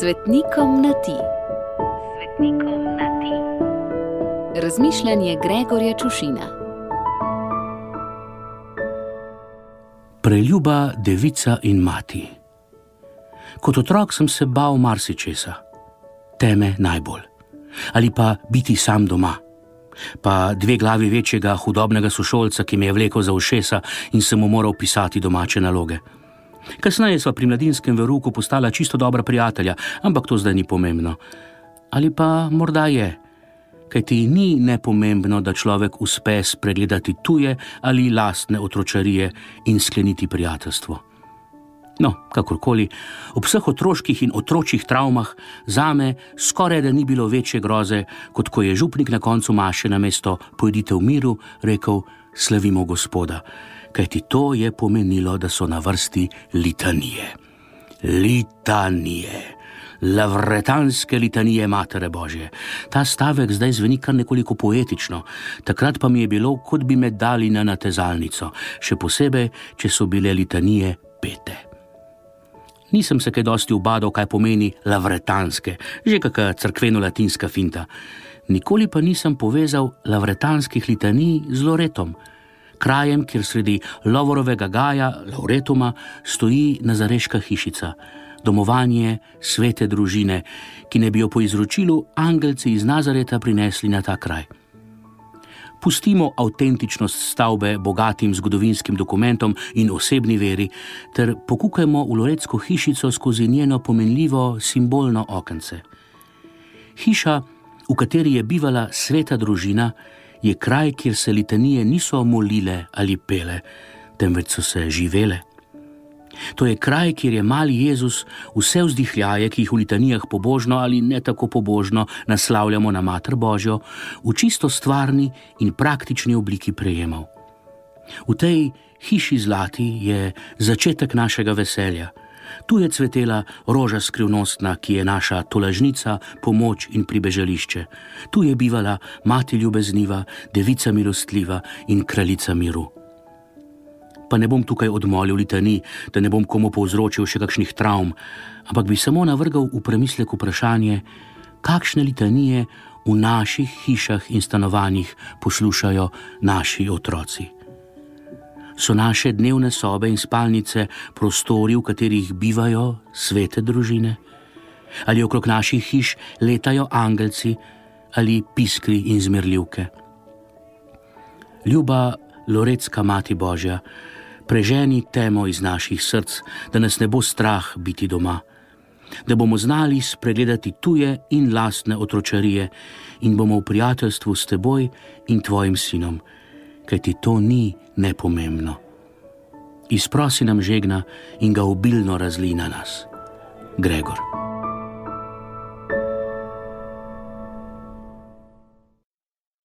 Svetnikom na ti. Svetnikom na ti. Razmišljanje Gregorja Čušina. Preljuba devica in mati. Kot otrok sem se bal marsičesa, teme najbolj. Ali pa biti sam doma. Pa dve glavi večjega hudobnega sošolca, ki me je vlekel za ušesa in sem mu moral pisati domače naloge. Kasneje sva pri mladinskem veruku postala čisto dobra prijatelja, ampak to zdaj ni pomembno. Ali pa morda je, kaj ti ni nepomembno, da človek uspe spregledati tuje ali lastne otročarije in skleniti prijateljstvo. No, kakorkoli, ob vseh otroških in otročjih travmah za me skoraj da ni bilo večje groze, kot ko je župnik na koncu maše na mesto pojdite v miru rekel: Slavimo Gospoda kajti to je pomenilo, da so na vrsti litanije. Litanije. Lavretanske litanije Matere Božje. Ta stavek zdaj zveni kar nekoliko poetično, takrat pa mi je bilo, kot bi me dali na natezalnico, še posebej, če so bile litanije pete. Nisem se kaj dosti ubadal, kaj pomeni lavretanske, že kakšna crkveno-latinska finta. Nikoli pa nisem povezal lavretanskih litanij z Loretom krajem, kjer sredi Lovorovega gaja, Lauretuma, stoji nazareška hišica, domovanje svete družine, ki ne bi jo po izročilu angelci iz Nazareta prinesli na ta kraj. Pustimo avtentičnost stavbe bogatim zgodovinskim dokumentom in osebni veri, ter pokukajmo v Loretsko hišico skozi njeno pomenljivo simbolno okence. Hiša, v kateri je bivala sveta družina, je kraj, kjer se litanije niso molile ali pele, temveč so se živele. To je kraj, kjer je mali Jezus vse vzdihljaje, ki jih v litanijah pobožno ali ne tako pobožno naslavljamo na Mater Božjo, v čisto stvarni in praktični obliki prejemal. V tej hiši zlati je začetek našega veselja. Tu je cvetela roža skrivnostna, ki je naša tolažnica, pomoč in pribežališče. Tu je bivala mati ljubezniva, devica milostljiva in kraljica miru. Pa ne bom tukaj odmolil litani, da ne bom komu povzročil še kakšnih travm, ampak bi samo navrgal v premislek vprašanje, kakšne litanije v naših hišah in stanovanjih poslušajo naši otroci so naše dnevne sobe in spalnice prostori, v katerih bivajo svete družine? Ali okrog naših hiš letajo angelci ali piskri in zmerljivke? Ljuba Lorecka Mati Božja, preženi temo iz naših src, da nas ne bo strah biti doma, da bomo znali spregledati tuje in lastne otročarije in bomo v prijateljstvu s teboj in tvojim sinom kajti to ni nepomembno. Izprosi nam žegna in ga obilno razli na nas. Gregor.